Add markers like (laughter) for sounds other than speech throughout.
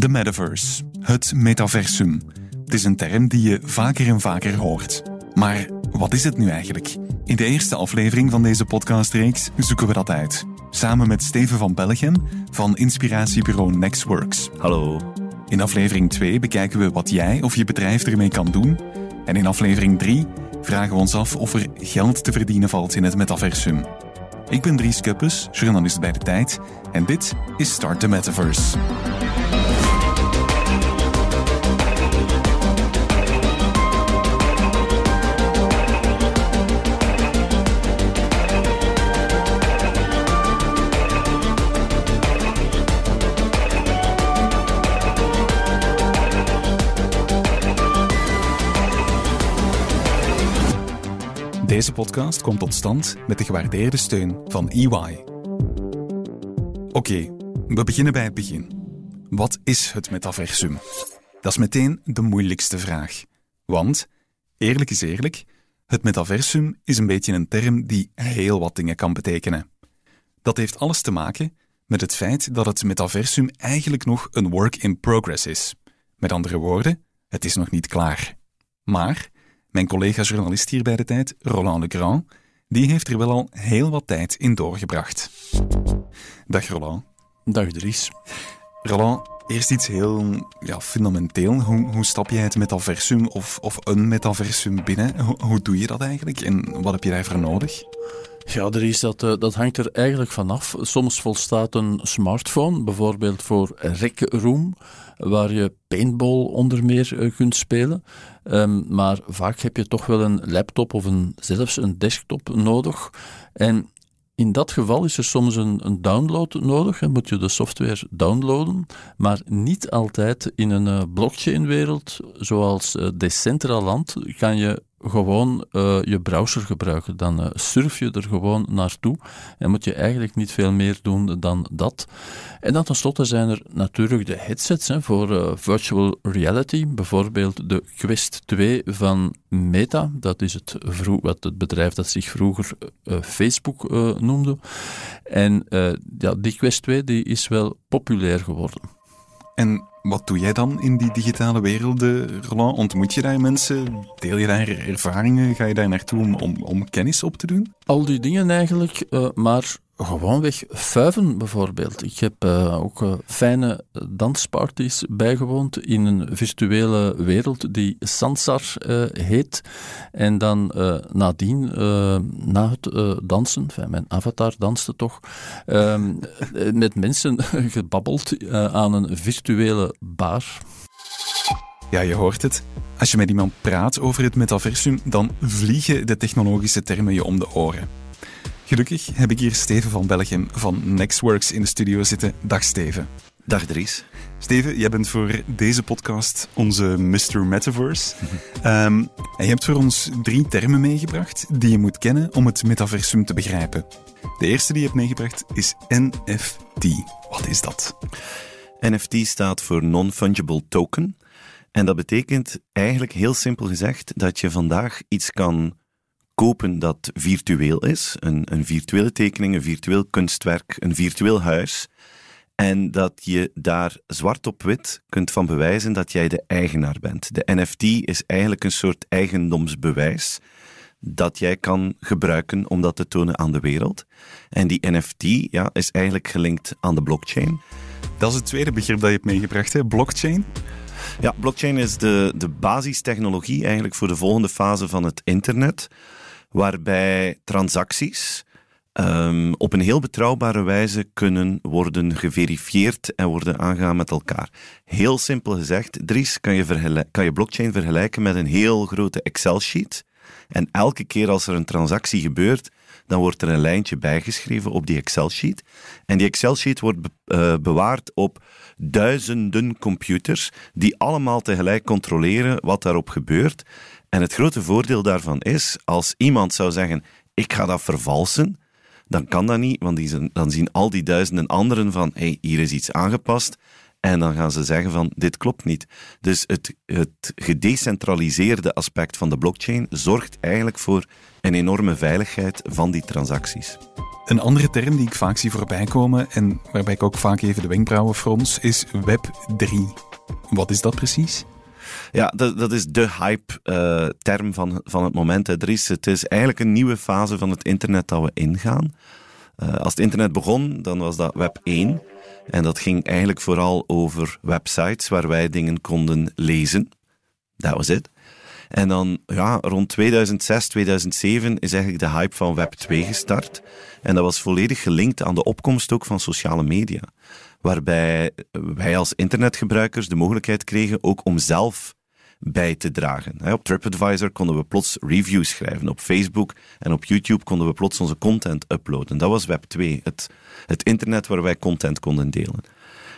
De metaverse, het metaversum. Het is een term die je vaker en vaker hoort. Maar wat is het nu eigenlijk? In de eerste aflevering van deze podcastreeks zoeken we dat uit. Samen met Steven van Bellegem van inspiratiebureau Nextworks. Hallo. In aflevering 2 bekijken we wat jij of je bedrijf ermee kan doen. En in aflevering 3 vragen we ons af of er geld te verdienen valt in het metaversum. Ik ben Dries Kuppes, journalist bij De Tijd, en dit is Start the Metaverse. Deze podcast komt tot stand met de gewaardeerde steun van EY. Oké, we beginnen bij het begin. Wat is het metaversum? Dat is meteen de moeilijkste vraag. Want, eerlijk is eerlijk, het metaversum is een beetje een term die heel wat dingen kan betekenen. Dat heeft alles te maken met het feit dat het metaversum eigenlijk nog een work in progress is. Met andere woorden, het is nog niet klaar. Maar mijn collega-journalist hier bij de tijd, Roland Legrand, die heeft er wel al heel wat tijd in doorgebracht. Dag Roland. Dag Dries. Roland, eerst iets heel ja, fundamenteel. Hoe, hoe stap jij het metaversum of, of een metaversum binnen? Hoe, hoe doe je dat eigenlijk en wat heb je daarvoor nodig? Ja, er is dat, eh, dat hangt er eigenlijk vanaf. Soms volstaat een smartphone, bijvoorbeeld voor Rec Room, waar je paintball onder meer eh, kunt spelen. Um, maar vaak heb je toch wel een laptop of een, zelfs een desktop nodig. En in dat geval is er soms een, een download nodig. Dan moet je de software downloaden, maar niet altijd in een uh, blockchain-wereld zoals Decentraland kan je gewoon uh, je browser gebruiken. Dan uh, surf je er gewoon naartoe en moet je eigenlijk niet veel meer doen dan dat. En dan tenslotte zijn er natuurlijk de headsets hè, voor uh, virtual reality. Bijvoorbeeld de Quest 2 van Meta. Dat is het, wat het bedrijf dat zich vroeger Facebook noemde. En ja, die Quest 2 die is wel populair geworden. En wat doe jij dan in die digitale werelden, Roland? Ontmoet je daar mensen? Deel je daar ervaringen? Ga je daar naartoe om, om, kennis op te doen? Al die dingen eigenlijk, uh, maar gewoonweg fuiven bijvoorbeeld. Ik heb uh, ook uh, fijne dansparties bijgewoond in een virtuele wereld die Sansar uh, heet. En dan nadien, na het dansen, mijn avatar danste toch, ehm, met mensen (laughs) gebabbeld aan een virtuele bar. Ja, je hoort het. Als je met iemand praat over het metaversum, dan vliegen de technologische termen je om de oren. Gelukkig heb ik hier Steven van Belgium van Nextworks in de studio zitten. Dag Steven. Dag Dries. Steven, jij bent voor deze podcast onze Mr. Metaverse. um, (laughs) en je hebt voor ons drie termen meegebracht die je moet kennen om het metaversum te begrijpen. De eerste die je hebt meegebracht is NFT. Wat is dat? NFT staat voor Non-Fungible Token. En dat betekent eigenlijk heel simpel gezegd dat je vandaag iets kan kopen dat virtueel is. Een, een virtuele tekening, een virtueel kunstwerk, een virtueel huis. En dat je daar zwart op wit kunt van bewijzen dat jij de eigenaar bent. De NFT is eigenlijk een soort eigendomsbewijs dat jij kan gebruiken om dat te tonen aan de wereld. En die NFT ja, is eigenlijk gelinkt aan de blockchain. Dat is het tweede begrip dat je hebt meegebracht, hè? blockchain. Ja, blockchain is de, de basistechnologie eigenlijk voor de volgende fase van het internet waarbij transacties um, op een heel betrouwbare wijze kunnen worden geverifieerd en worden aangegaan met elkaar. Heel simpel gezegd, Dries, kan je, kan je blockchain vergelijken met een heel grote Excel-sheet. En elke keer als er een transactie gebeurt, dan wordt er een lijntje bijgeschreven op die Excel-sheet. En die Excel-sheet wordt uh, bewaard op duizenden computers, die allemaal tegelijk controleren wat daarop gebeurt. En het grote voordeel daarvan is, als iemand zou zeggen, ik ga dat vervalsen, dan kan dat niet, want die, dan zien al die duizenden anderen van, hey, hier is iets aangepast. En dan gaan ze zeggen van, dit klopt niet. Dus het, het gedecentraliseerde aspect van de blockchain zorgt eigenlijk voor een enorme veiligheid van die transacties. Een andere term die ik vaak zie voorbij komen en waarbij ik ook vaak even de wenkbrauwen frons, is Web3. Wat is dat precies? Ja, dat, dat is de hype-term eh, van, van het moment. Hè. is, het is eigenlijk een nieuwe fase van het internet dat we ingaan. Uh, als het internet begon, dan was dat Web 1. En dat ging eigenlijk vooral over websites waar wij dingen konden lezen. Dat was het. En dan ja, rond 2006, 2007 is eigenlijk de hype van Web 2 gestart. En dat was volledig gelinkt aan de opkomst ook van sociale media. Waarbij wij als internetgebruikers de mogelijkheid kregen ook om zelf bij te dragen. Op TripAdvisor konden we plots reviews schrijven. Op Facebook en op YouTube konden we plots onze content uploaden. Dat was Web 2, het, het internet waar wij content konden delen.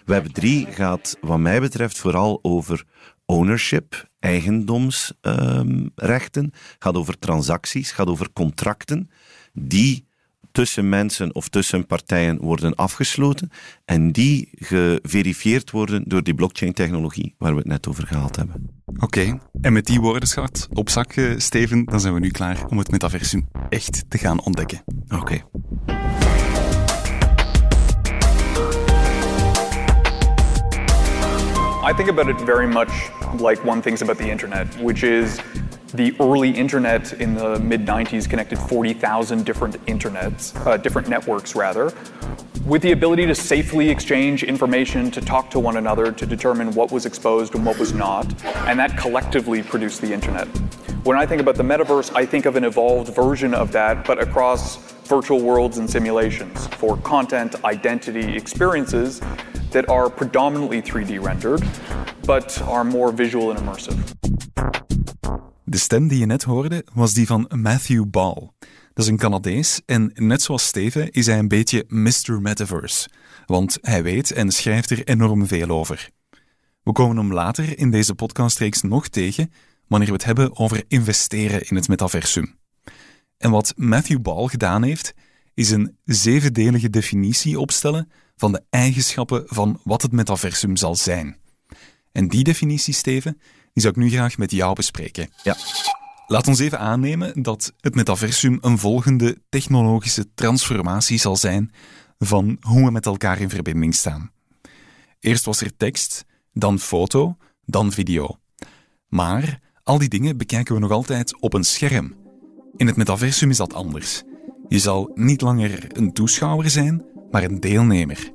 Web 3 gaat, wat mij betreft, vooral over ownership, eigendomsrechten, gaat over transacties, gaat over contracten die tussen mensen of tussen partijen worden afgesloten en die geverifieerd worden door die blockchain-technologie waar we het net over gehad hebben. Oké, en met die woordenschat op zak, eh, Steven, dan zijn we nu klaar om het metaversum echt te gaan ontdekken. Oké. I think about it very much like one thinks about the internet, which is the early internet in the mid 90s connected 40,000 different internets, uh, different networks rather, with the ability to safely exchange information, to talk to one another, to determine what was exposed and what was not, and that collectively produced the internet. When I think about the metaverse, I think of an evolved version of that, but across virtual worlds and simulations for content, identity, experiences that are predominantly 3D rendered, but are more visual and immersive. De stem die je net hoorde was die van Matthew Ball. Dat is een Canadees en net zoals Steven is hij een beetje Mr. Metaverse, want hij weet en schrijft er enorm veel over. We komen hem later in deze podcastreeks nog tegen wanneer we het hebben over investeren in het metaversum. En wat Matthew Ball gedaan heeft, is een zevendelige definitie opstellen van de eigenschappen van wat het metaversum zal zijn. En die definitie, Steven, die zou ik nu graag met jou bespreken. Ja. Laat ons even aannemen dat het metaversum een volgende technologische transformatie zal zijn van hoe we met elkaar in verbinding staan. Eerst was er tekst, dan foto, dan video. Maar al die dingen bekijken we nog altijd op een scherm. In het metaversum is dat anders. Je zal niet langer een toeschouwer zijn, maar een deelnemer.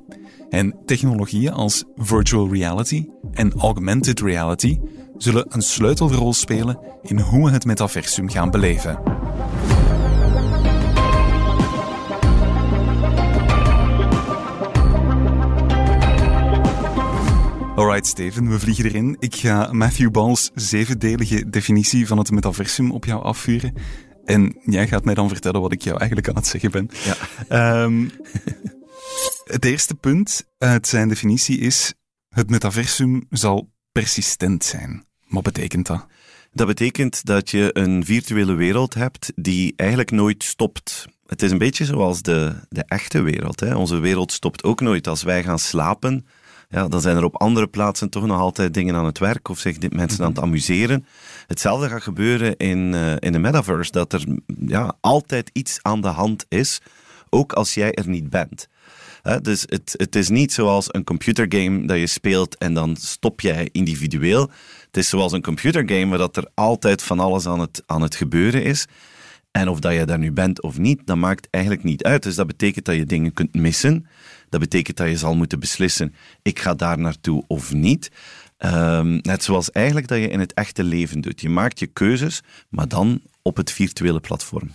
En technologieën als virtual reality en augmented reality zullen een sleutelrol spelen in hoe we het metaversum gaan beleven. Alright, Steven, we vliegen erin. Ik ga Matthew Ball's zevendelige definitie van het metaversum op jou afvuren. En jij gaat mij dan vertellen wat ik jou eigenlijk aan het zeggen ben. Ja. Um, (laughs) het eerste punt uit zijn definitie is: het metaversum zal persistent zijn. Wat betekent dat? Dat betekent dat je een virtuele wereld hebt die eigenlijk nooit stopt. Het is een beetje zoals de, de echte wereld. Hè. Onze wereld stopt ook nooit. Als wij gaan slapen, ja, dan zijn er op andere plaatsen toch nog altijd dingen aan het werk of zich mensen aan het amuseren. Hetzelfde gaat gebeuren in, uh, in de metaverse, dat er ja, altijd iets aan de hand is, ook als jij er niet bent. Dus het, het is niet zoals een computergame dat je speelt en dan stop jij individueel. Het is zoals een computergame waar dat er altijd van alles aan het, aan het gebeuren is. En of dat je daar nu bent of niet, dat maakt eigenlijk niet uit. Dus dat betekent dat je dingen kunt missen. Dat betekent dat je zal moeten beslissen, ik ga daar naartoe of niet. Um, net zoals eigenlijk dat je in het echte leven doet. Je maakt je keuzes, maar dan op het virtuele platform.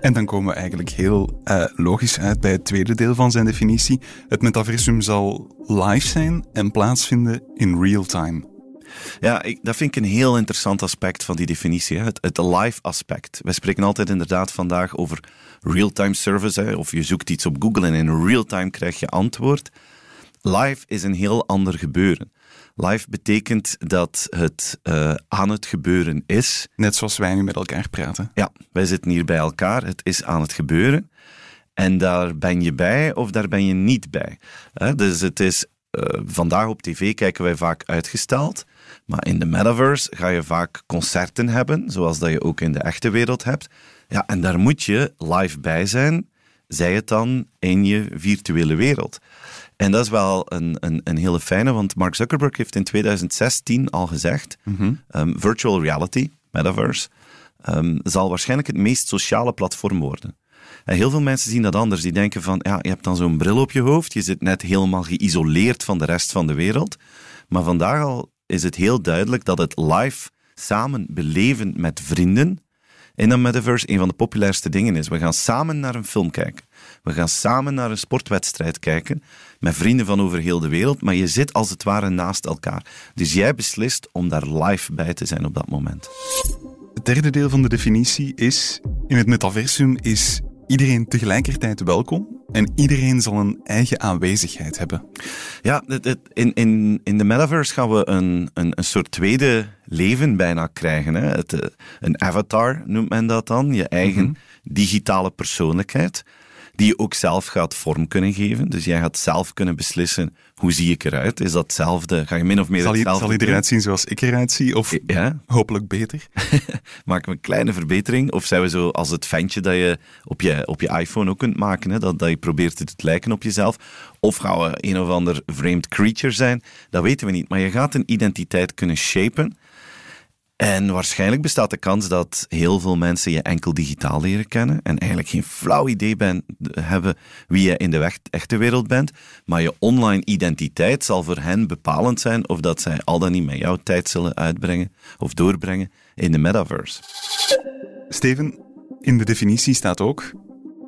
En dan komen we eigenlijk heel uh, logisch uit bij het tweede deel van zijn definitie. Het metaversum zal live zijn en plaatsvinden in real time. Ja, ik, dat vind ik een heel interessant aspect van die definitie. Hè. Het, het live aspect. Wij spreken altijd inderdaad vandaag over real-time service. Hè. Of je zoekt iets op Google en in real-time krijg je antwoord. Live is een heel ander gebeuren. Live betekent dat het uh, aan het gebeuren is. Net zoals wij nu met elkaar praten. Ja, wij zitten hier bij elkaar. Het is aan het gebeuren. En daar ben je bij of daar ben je niet bij. Dus het is eh, vandaag op tv kijken wij vaak uitgesteld. Maar in de metaverse ga je vaak concerten hebben, zoals dat je ook in de echte wereld hebt. Ja, en daar moet je live bij zijn, zij het dan in je virtuele wereld. En dat is wel een, een, een hele fijne, want Mark Zuckerberg heeft in 2016 al gezegd: um, virtual reality, metaverse, um, zal waarschijnlijk het meest sociale platform worden. En heel veel mensen zien dat anders. Die denken van, ja, je hebt dan zo'n bril op je hoofd, je zit net helemaal geïsoleerd van de rest van de wereld. Maar vandaag al is het heel duidelijk dat het live samen beleven met vrienden in een metaverse een van de populairste dingen is. We gaan samen naar een film kijken. We gaan samen naar een sportwedstrijd kijken met vrienden van over heel de wereld, maar je zit als het ware naast elkaar. Dus jij beslist om daar live bij te zijn op dat moment. Het derde deel van de definitie is: in het metaversum is iedereen tegelijkertijd welkom en iedereen zal een eigen aanwezigheid hebben. Ja, in, in, in de metaverse gaan we een, een, een soort tweede leven bijna krijgen. Hè? Het, eh, een avatar noemt men dat dan, je eigen mhm. digitale persoonlijkheid die je ook zelf gaat vorm kunnen geven. Dus jij gaat zelf kunnen beslissen, hoe zie ik eruit? Is dat hetzelfde? Ga je min of meer zal hetzelfde Zal hij eruit zien zoals ik eruit zie? Of ja? hopelijk beter? (laughs) Maken we een kleine verbetering? Of zijn we zo als het ventje dat je op je, op je iPhone ook kunt maken, hè? Dat, dat je probeert te lijken op jezelf? Of gaan we een of ander vreemd creature zijn? Dat weten we niet. Maar je gaat een identiteit kunnen shapen en waarschijnlijk bestaat de kans dat heel veel mensen je enkel digitaal leren kennen en eigenlijk geen flauw idee ben, hebben wie je in de echte wereld bent. Maar je online identiteit zal voor hen bepalend zijn of dat zij al dan niet met jouw tijd zullen uitbrengen of doorbrengen in de metaverse. Steven, in de definitie staat ook: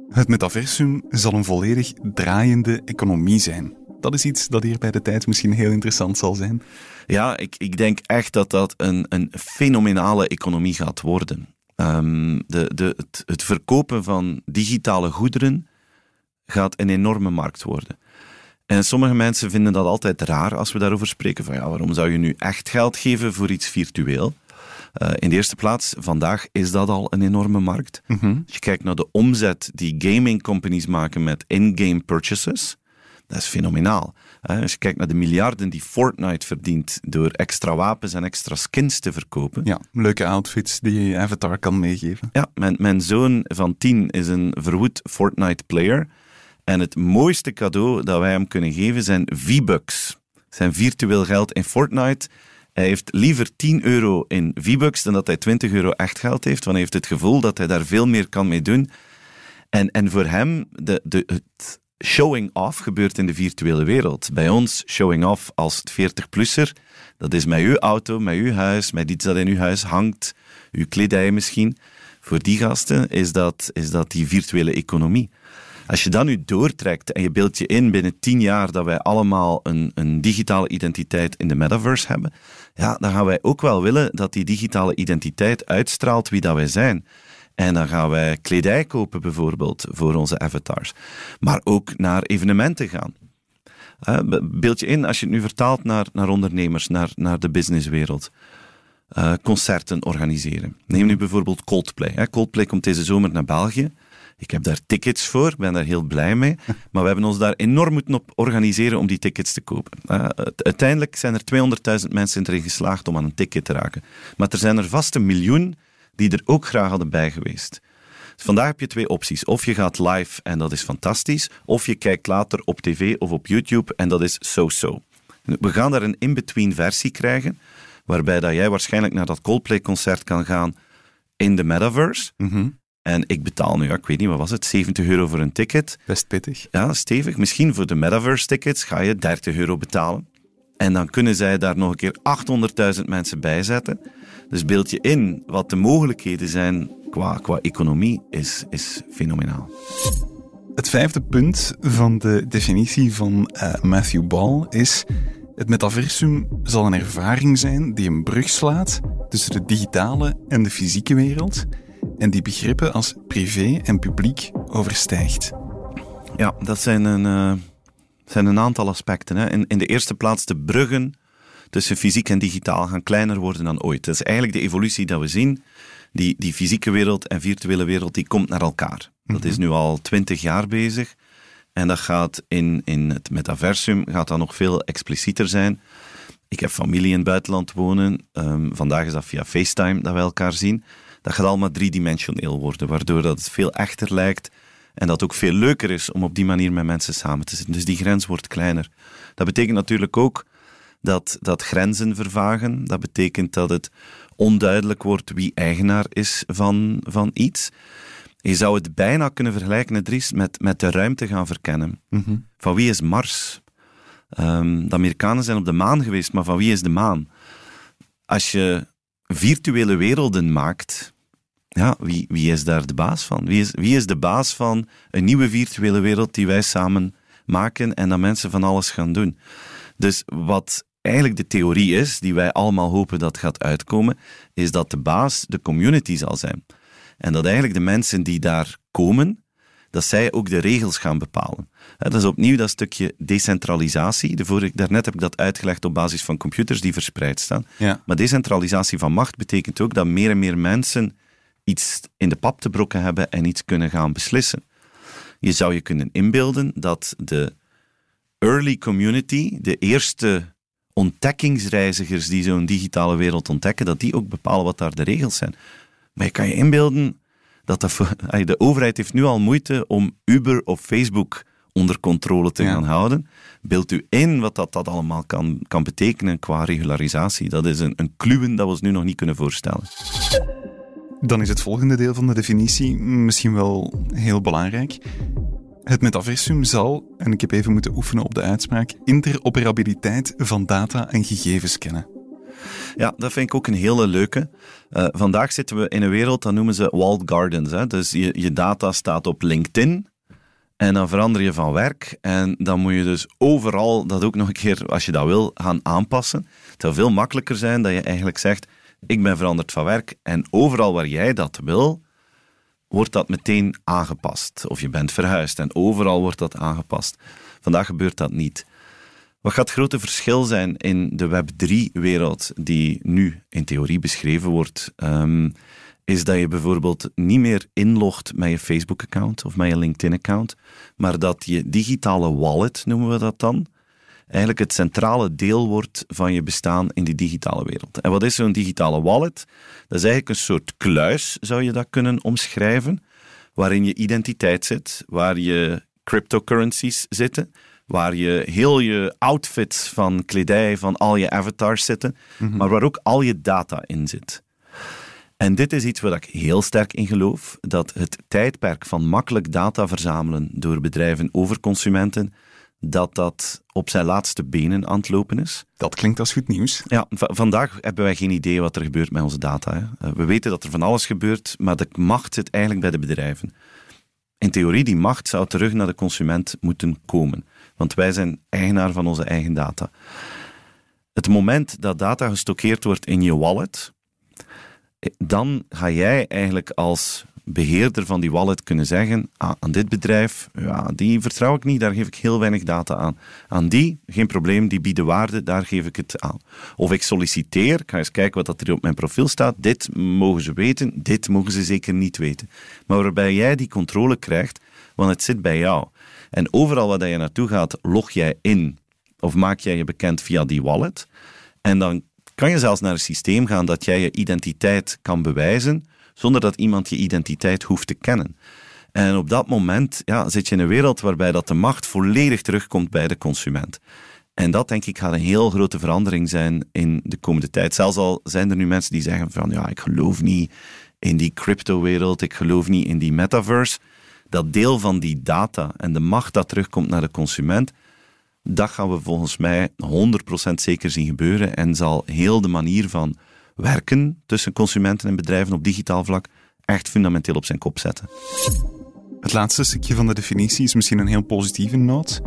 het metaversum zal een volledig draaiende economie zijn. Dat is iets dat hier bij de tijd misschien heel interessant zal zijn. Ja, ik, ik denk echt dat dat een, een fenomenale economie gaat worden. Um, de, de, het, het verkopen van digitale goederen gaat een enorme markt worden. En sommige mensen vinden dat altijd raar als we daarover spreken. Van ja, waarom zou je nu echt geld geven voor iets virtueel? Uh, in de eerste plaats, vandaag is dat al een enorme markt. Mhm. Als je kijkt naar de omzet die gaming companies maken met in-game purchases, dat is fenomenaal. Als je kijkt naar de miljarden die Fortnite verdient door extra wapens en extra skins te verkopen. Ja, leuke outfits die je avatar kan meegeven. Ja, mijn, mijn zoon van tien is een verwoed Fortnite-player. En het mooiste cadeau dat wij hem kunnen geven zijn V-Bucks. Zijn virtueel geld in Fortnite. Hij heeft liever 10 euro in V-Bucks dan dat hij 20 euro echt geld heeft, want hij heeft het gevoel dat hij daar veel meer kan mee doen. En, en voor hem, de, de, het, showing off gebeurt in de virtuele wereld. Bij ons, showing off als 40-plusser, dat is met uw auto, met uw huis, met iets dat in uw huis hangt, uw kledij misschien. Voor die gasten is dat, is dat die virtuele economie. Als je dat nu doortrekt en je beeldt je in binnen tien jaar dat wij allemaal een, een digitale identiteit in de metaverse hebben, ja, dan gaan wij ook wel willen dat die digitale identiteit uitstraalt wie dat wij zijn. En dan gaan wij kledij kopen bijvoorbeeld voor onze avatars. Maar ook naar evenementen gaan. Uh, beeld je in, als je het nu vertaalt naar, naar ondernemers, naar, naar de businesswereld. Uh, concerten organiseren. Neem nu bijvoorbeeld Coldplay. Hè. Coldplay komt deze zomer naar België. Ik heb daar tickets voor, ik ben daar heel blij mee. (laughs) Maar we hebben ons daar enorm moeten op organiseren om die tickets te kopen. Uh, uiteindelijk zijn er 200.000 mensen erin geslaagd om aan een ticket te raken. Maar er zijn er vast een miljoen die er ook graag hadden bij geweest. Dus vandaag heb je twee opties. Of je gaat live en dat is fantastisch, of je kijkt later op tv of op YouTube en dat is so-so. We gaan daar een in-between versie krijgen, waarbij dat jij waarschijnlijk naar dat Coldplay-concert kan gaan in de metaverse. Mhm. En ik betaal nu, ik weet niet, wat was het, 70 euro voor een ticket. Best pittig. Ja, stevig. Misschien voor de metaverse-tickets ga je 30 euro betalen. En dan kunnen zij daar nog een keer 800.000 mensen bij zetten. Dus beeld je in wat de mogelijkheden zijn qua, qua economie, is, is fenomenaal. Het vijfde punt van de definitie van uh, Matthew Ball is: het metaversum zal een ervaring zijn die een brug slaat tussen de digitale en de fysieke wereld en die begrippen als privé en publiek overstijgt. Ja, dat zijn een, uh, zijn een aantal aspecten. Hè. In, in de eerste plaats de bruggen tussen fysiek en digitaal gaan kleiner worden dan ooit. Dat is eigenlijk de evolutie dat we zien. Die, die fysieke wereld en virtuele wereld die komt naar elkaar. Dat is mhm. nu al twintig jaar bezig. En dat gaat in, in het metaversum gaat dat nog veel explicieter zijn. Ik heb familie in het buitenland wonen. Ehm, vandaag is dat via FaceTime dat we elkaar zien. Dat gaat allemaal driedimensioneel worden, waardoor dat het veel echter lijkt en dat het ook veel leuker is om op die manier met mensen samen te zitten. Dus die grens wordt kleiner. Dat betekent natuurlijk ook dat, dat grenzen vervagen. Dat betekent dat het onduidelijk wordt wie eigenaar is van, van iets. Je zou het bijna kunnen vergelijken, Dries, met, met de ruimte gaan verkennen. Mhm. Van wie is Mars? Ehm, de Amerikanen zijn op de maan geweest, maar van wie is de maan? Als je virtuele werelden maakt, ja, wie, wie is daar de baas van? Wie is, wie is de baas van een nieuwe virtuele wereld die wij samen maken en dat mensen van alles gaan doen? Dus wat eigenlijk de theorie is, die wij allemaal hopen dat gaat uitkomen, is dat de baas de community zal zijn. En dat eigenlijk de mensen die daar komen, dat zij ook de regels gaan bepalen. Dat is opnieuw dat stukje decentralisatie. De vorige, daarnet heb ik dat uitgelegd op basis van computers die verspreid staan. Ja. Maar decentralisatie van macht betekent ook dat meer en meer mensen iets in de pap te brokken hebben en iets kunnen gaan beslissen. Je zou je kunnen inbeelden dat de early community, de eerste ontdekkingsreizigers die zo'n digitale wereld ontdekken, dat die ook bepalen wat daar de regels zijn. Maar je kan je inbeelden dat, dat voor- (laughs) ay, de overheid heeft nu al moeite om Uber of Facebook onder controle te Ja. gaan houden. Beeld u in wat dat, dat allemaal kan, kan betekenen qua regularisatie. Dat is een, een kluwen dat we ons nu nog niet kunnen voorstellen. Dan is het volgende deel van de definitie misschien wel heel belangrijk. Het metaversum zal, en ik heb even moeten oefenen op de uitspraak, interoperabiliteit van data en gegevens kennen. Ja, dat vind ik ook een hele leuke. Eh, vandaag zitten we in een wereld, dat noemen ze walled gardens. Hè? Dus je, je data staat op LinkedIn en dan verander je van werk. En dan moet je dus overal dat ook nog een keer, als je dat wil, gaan aanpassen. Het zou veel makkelijker zijn dat je eigenlijk zegt, ik ben veranderd van werk en overal waar jij dat wil, wordt dat meteen aangepast. Of je bent verhuisd en overal wordt dat aangepast. Vandaag gebeurt dat niet. Wat gaat het grote verschil zijn in de Web3-wereld die nu in theorie beschreven wordt, ehm, is dat je bijvoorbeeld niet meer inlogt met je Facebook-account of met je LinkedIn-account, maar dat je digitale wallet, noemen we dat dan, eigenlijk het centrale deel wordt van je bestaan in die digitale wereld. En wat is zo'n digitale wallet? Dat is eigenlijk een soort kluis, zou je dat kunnen omschrijven, waarin je identiteit zit, waar je cryptocurrencies zitten, waar je heel je outfits van kledij van al je avatars zitten, maar waar ook al je data in zit. En dit is iets waar ik heel sterk in geloof, dat het tijdperk van makkelijk data verzamelen door bedrijven over consumenten, dat dat op zijn laatste benen aan het lopen is. Dat klinkt als goed nieuws. Ja, va- vandaag hebben wij geen idee wat er gebeurt met onze data. Hè. Eh, We weten dat er van alles gebeurt, maar de macht zit eigenlijk bij de bedrijven. In theorie, die macht zou terug naar de consument moeten komen. Want wij zijn eigenaar van onze eigen data. Het moment dat data gestockeerd wordt in je wallet, eh, dan ga jij eigenlijk als beheerder van die wallet kunnen zeggen, ah, aan dit bedrijf, ja, die vertrouw ik niet, daar geef ik heel weinig data aan. Aan die, geen probleem, die bieden waarde, daar geef ik het aan. Of ik solliciteer, ik ga eens kijken wat dat er op mijn profiel staat, dit mogen ze weten, dit mogen ze zeker niet weten. Maar waarbij jij die controle krijgt, want het zit bij jou. En overal waar je naartoe gaat, log jij in of maak jij je bekend via die wallet. En dan kan je zelfs naar een systeem gaan dat jij je identiteit kan bewijzen, zonder dat iemand je identiteit hoeft te kennen. En op dat moment ja, zit je in een wereld waarbij dat de macht volledig terugkomt bij de consument. En dat denk ik gaat een heel grote verandering zijn in de komende tijd. Zelfs al zijn er nu mensen die zeggen van ja, ik geloof niet in die crypto-wereld, ik geloof niet in die metaverse. Dat deel van die data en de macht dat terugkomt naar de consument, dat gaan we volgens mij 100% zeker zien gebeuren en zal heel de manier van werken tussen consumenten en bedrijven op digitaal vlak echt fundamenteel op zijn kop zetten. Het laatste stukje van de definitie is misschien een heel positieve noot.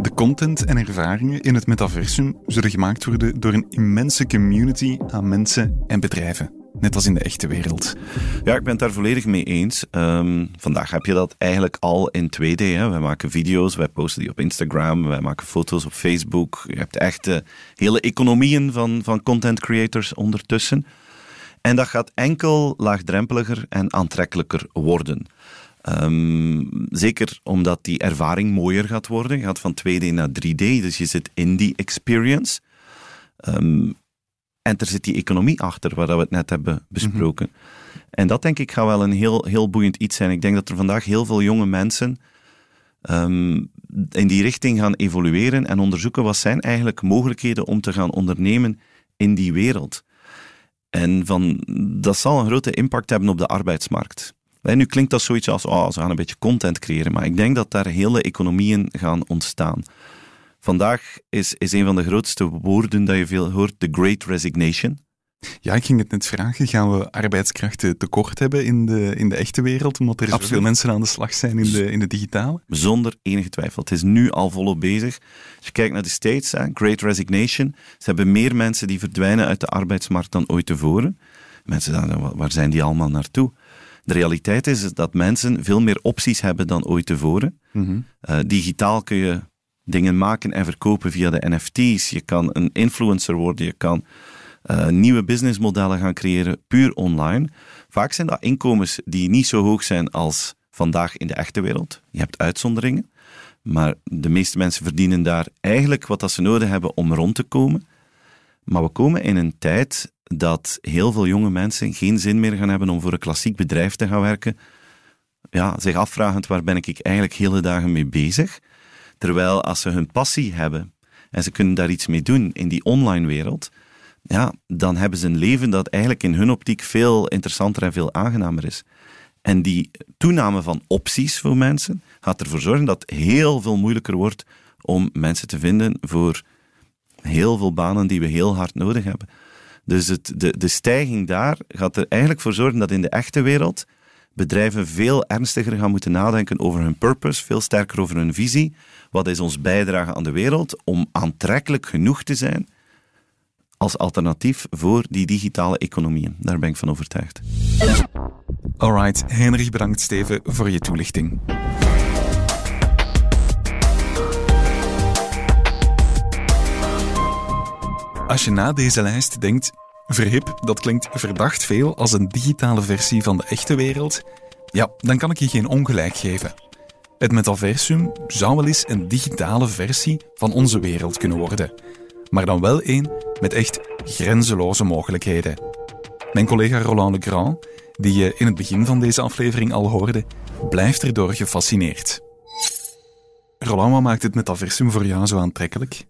De content en ervaringen in het metaversum zullen gemaakt worden door een immense community aan mensen en bedrijven. Net als in de echte wereld. Ja, ik ben het daar volledig mee eens. Ehm, vandaag heb je dat eigenlijk al in 2D. Hè. Wij maken video's, wij posten die op Instagram, wij maken foto's op Facebook. Je hebt echt eh, hele economieën van, van content creators ondertussen. En dat gaat enkel laagdrempeliger en aantrekkelijker worden. Ehm, zeker omdat die ervaring mooier gaat worden. Je gaat van 2D naar 3D, dus je zit in die experience. Ehm, en er zit die economie achter, waar we het net hebben besproken. En dat denk ik gaat wel een heel, heel boeiend iets zijn. Ik denk dat er vandaag heel veel jonge mensen ehm, in die richting gaan evolueren en onderzoeken wat zijn eigenlijk mogelijkheden om te gaan ondernemen in die wereld. En van, dat zal een grote impact hebben op de arbeidsmarkt. En nu klinkt dat zoiets als, oh, ze gaan een beetje content creëren, maar ik denk dat daar hele economieën gaan ontstaan. Vandaag is, is een van de grootste woorden dat je veel hoort, the great resignation. Ja, ik ging het net vragen. Gaan we arbeidskrachten tekort hebben in de, in de echte wereld, omdat er zoveel mensen aan de slag zijn in de, in de digitale? Zonder enige twijfel. Het is nu al volop bezig. Als je kijkt naar de States, hè, Great Resignation, ze hebben meer mensen die verdwijnen uit de arbeidsmarkt dan ooit tevoren. Mensen waar zijn die allemaal naartoe? De realiteit is dat mensen veel meer opties hebben dan ooit tevoren. Mm digitaal kun je dingen maken en verkopen via de NFT's. Je kan een influencer worden, je kan uh, nieuwe businessmodellen gaan creëren, puur online. Vaak zijn dat inkomens die niet zo hoog zijn als vandaag in de echte wereld. Je hebt uitzonderingen, maar de meeste mensen verdienen daar eigenlijk wat dat ze nodig hebben om rond te komen. Maar we komen in een tijd dat heel veel jonge mensen geen zin meer gaan hebben om voor een klassiek bedrijf te gaan werken. Ja, zich afvragend waar ben ik eigenlijk hele dagen mee bezig. Terwijl als ze hun passie hebben en ze kunnen daar iets mee doen in die online wereld, ja, dan hebben ze een leven dat eigenlijk in hun optiek veel interessanter en veel aangenamer is. En die toename van opties voor mensen gaat ervoor zorgen dat het heel veel moeilijker wordt om mensen te vinden voor heel veel banen die we heel hard nodig hebben. Dus het, de, de stijging daar gaat er eigenlijk voor zorgen dat in de echte wereld bedrijven veel ernstiger gaan moeten nadenken over hun purpose, veel sterker over hun visie. Wat is ons bijdrage aan de wereld om aantrekkelijk genoeg te zijn als alternatief voor die digitale economieën. Daar ben ik van overtuigd. Alright, Henry, bedankt Steven voor je toelichting. Als je na deze lijst denkt, verhip, dat klinkt verdacht veel als een digitale versie van de echte wereld, ja, dan kan ik je geen ongelijk geven. Het metaversum zou wel eens een digitale versie van onze wereld kunnen worden maar dan wel één met echt grenzeloze mogelijkheden. Mijn collega Roland Legrand, die je in het begin van deze aflevering al hoorde, blijft erdoor gefascineerd. Roland, wat maakt het metaversum voor jou zo aantrekkelijk?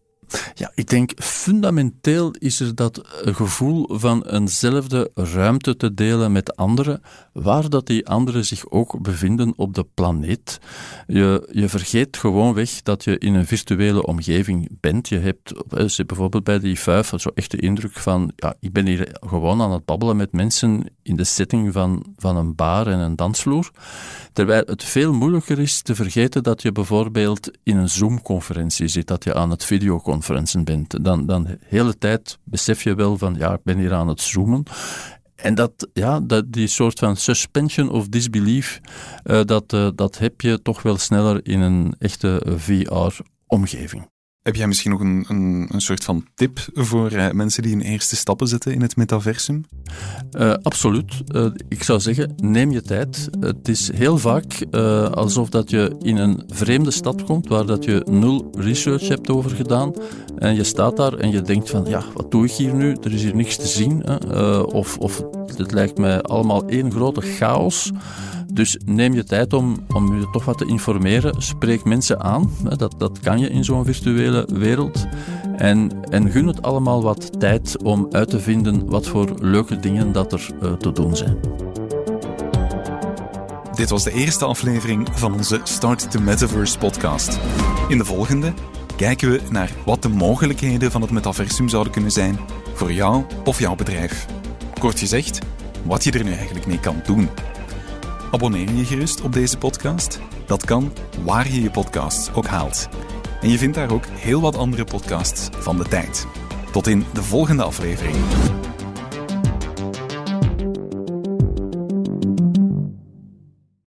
Ja, ik denk fundamenteel is er dat gevoel van eenzelfde ruimte te delen met anderen, waar dat die anderen zich ook bevinden op de planeet. Je, je vergeet gewoon weg dat je in een virtuele omgeving bent. Je hebt je bijvoorbeeld bij die vijf zo echt de indruk van, ja, ik ben hier gewoon aan het babbelen met mensen in de setting van, van een bar en een dansvloer. Terwijl het veel moeilijker is te vergeten dat je bijvoorbeeld in een Zoom-conferentie zit, dat je aan het videoconferentie bent. Dan, dan de hele tijd besef je wel van, ja, ik ben hier aan het zoomen. En dat, ja, dat, die soort van suspension of disbelief, uh, dat, uh, dat heb je toch wel sneller in een echte VR-omgeving. Heb jij misschien nog een, een, een soort van tip voor uh, mensen die hun eerste stappen zetten in het metaversum? Uh, absoluut. Uh, ik zou zeggen, neem je tijd. Het is heel vaak alsof dat je in een vreemde stad komt waar dat je nul research hebt over gedaan. En je staat daar en je denkt van, ja, wat doe ik hier nu? Er is hier niks te zien. of, of het lijkt mij allemaal één grote chaos. Dus neem je tijd om, om je toch wat te informeren. Spreek mensen aan. Dat, dat kan je in zo'n virtuele wereld. En, en gun het allemaal wat tijd om uit te vinden wat voor leuke dingen dat er uh, te doen zijn. Dit was de eerste aflevering van onze Start the Metaverse podcast. In de volgende kijken we naar wat de mogelijkheden van het metaversum zouden kunnen zijn voor jou of jouw bedrijf. Kort gezegd, wat je er nu eigenlijk mee kan doen. Abonneer je gerust op deze podcast. Dat kan waar je je podcasts ook haalt. En je vindt daar ook heel wat andere podcasts van de tijd. Tot in de volgende aflevering.